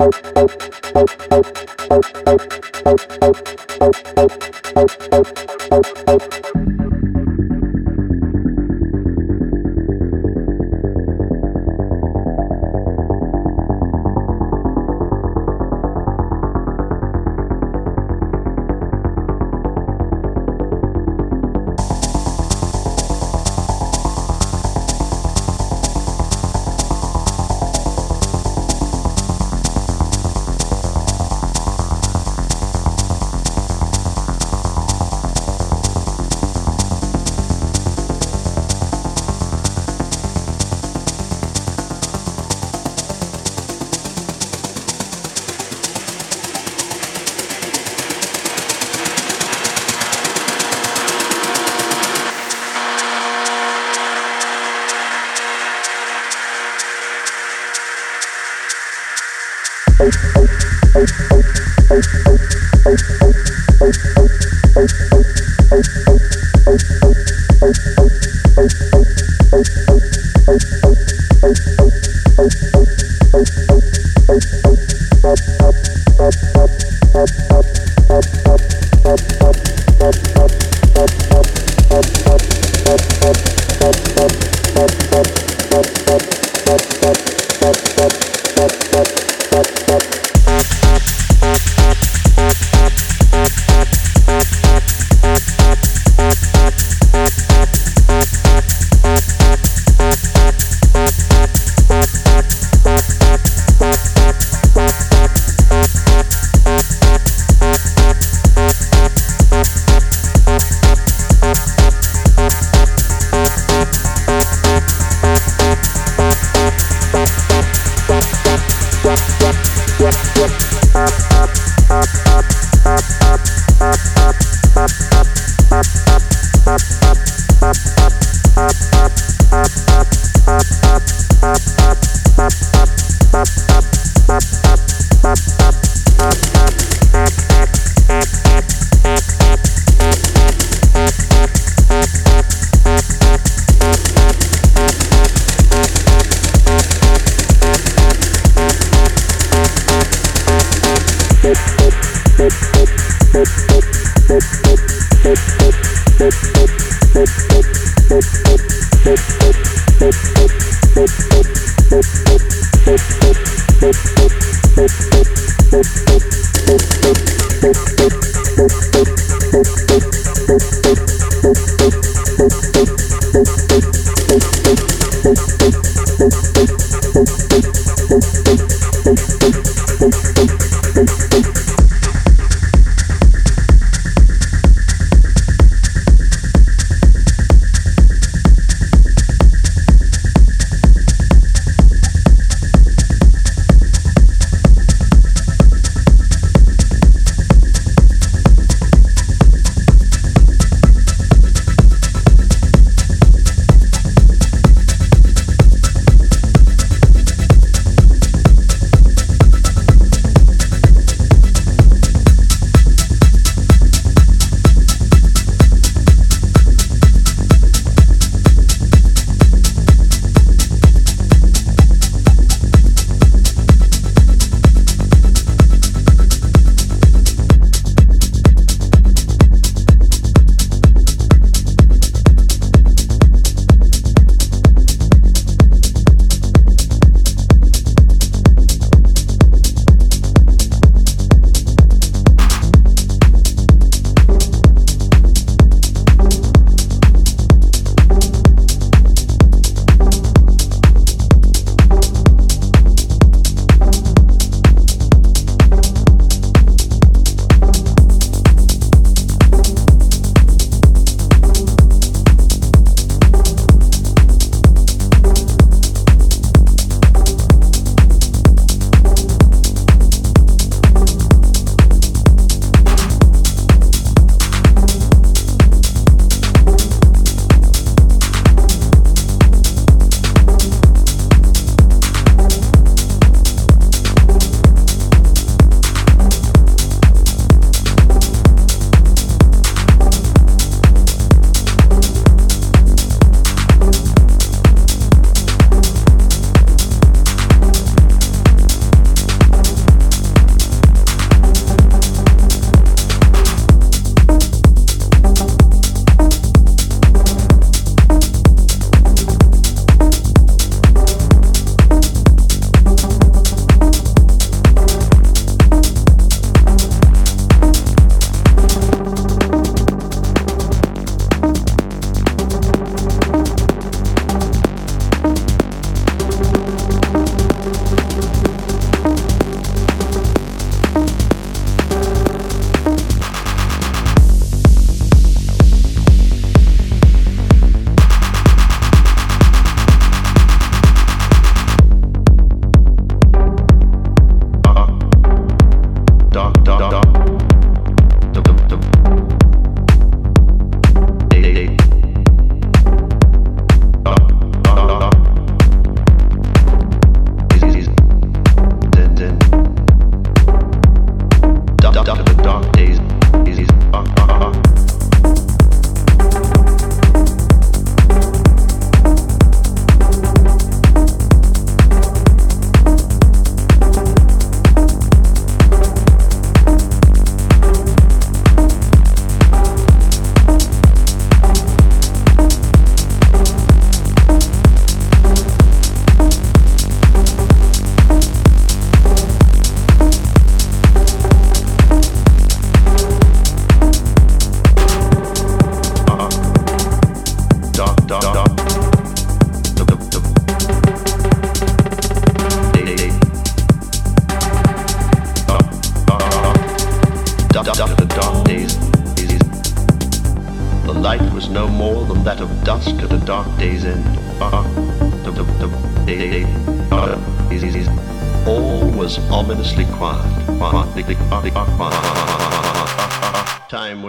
out, out,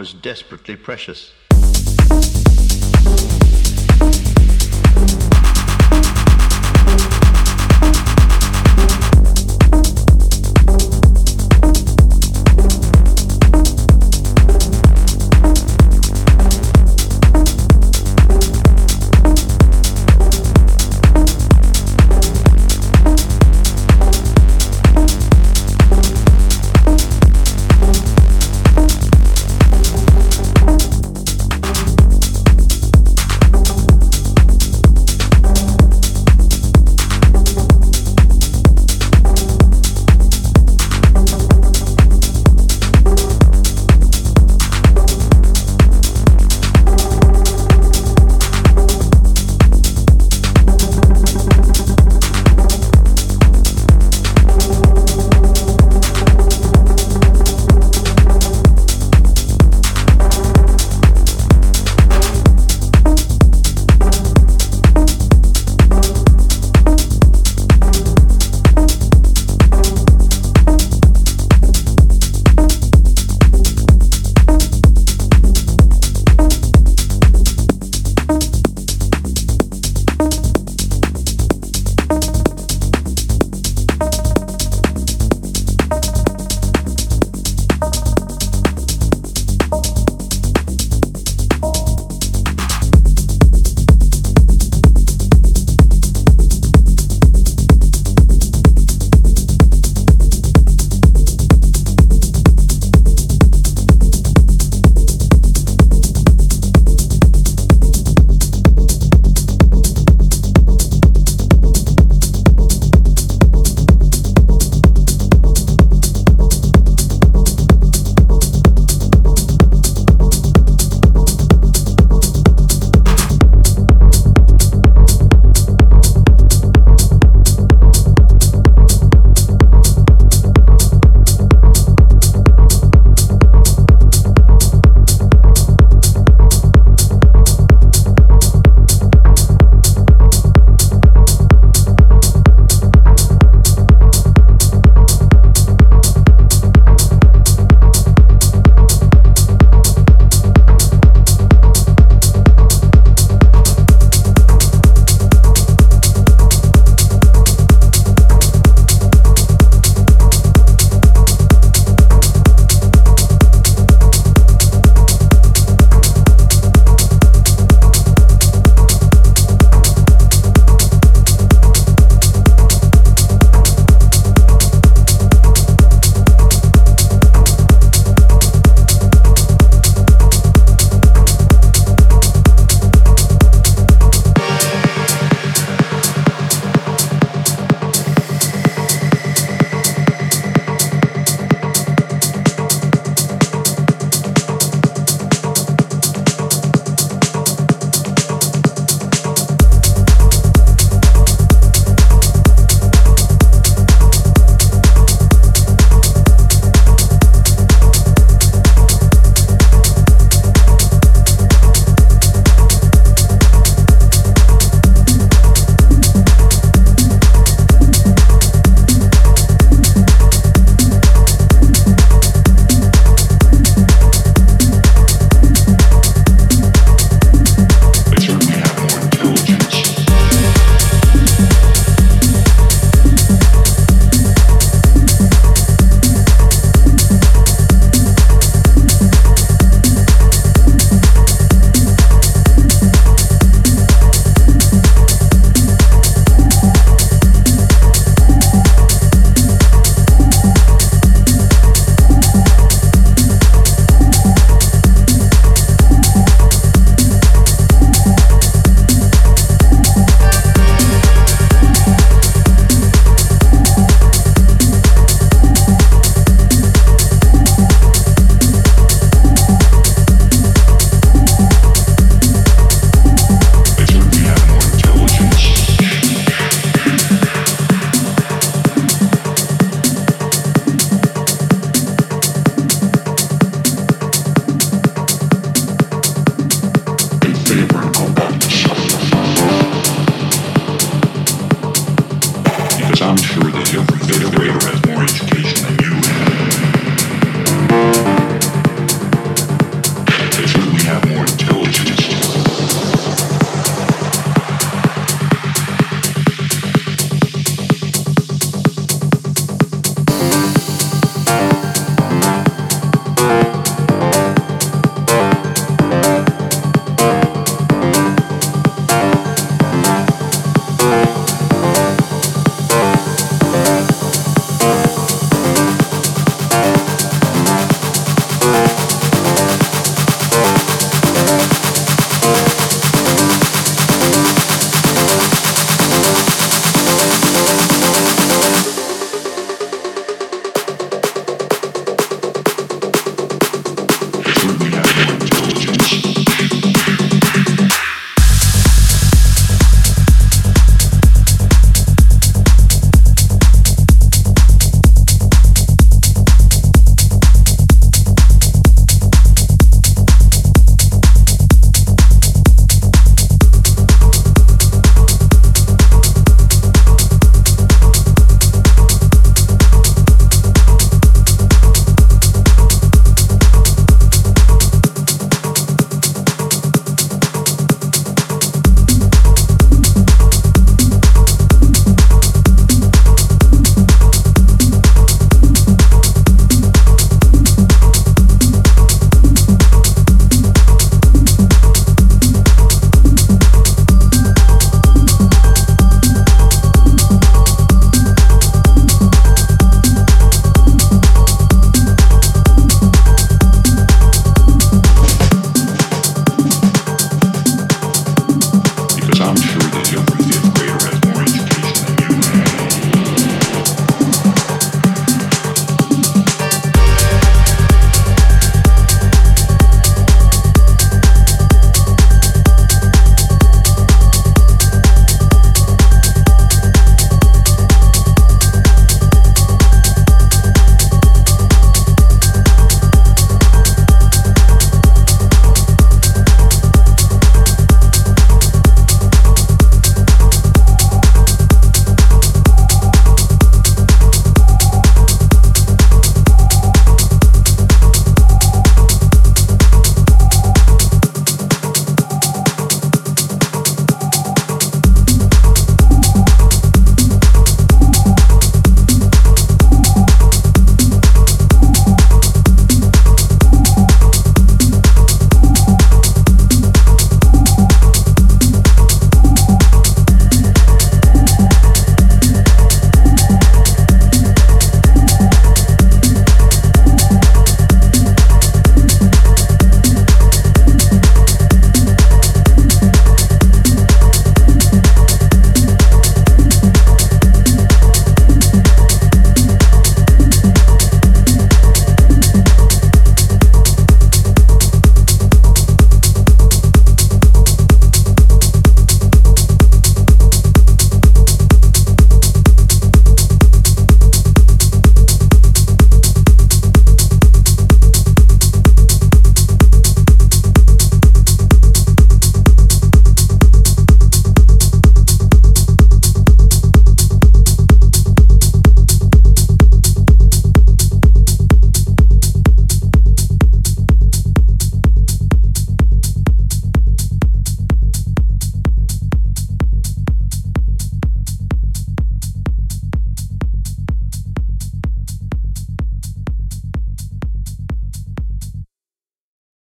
Was desperately precious.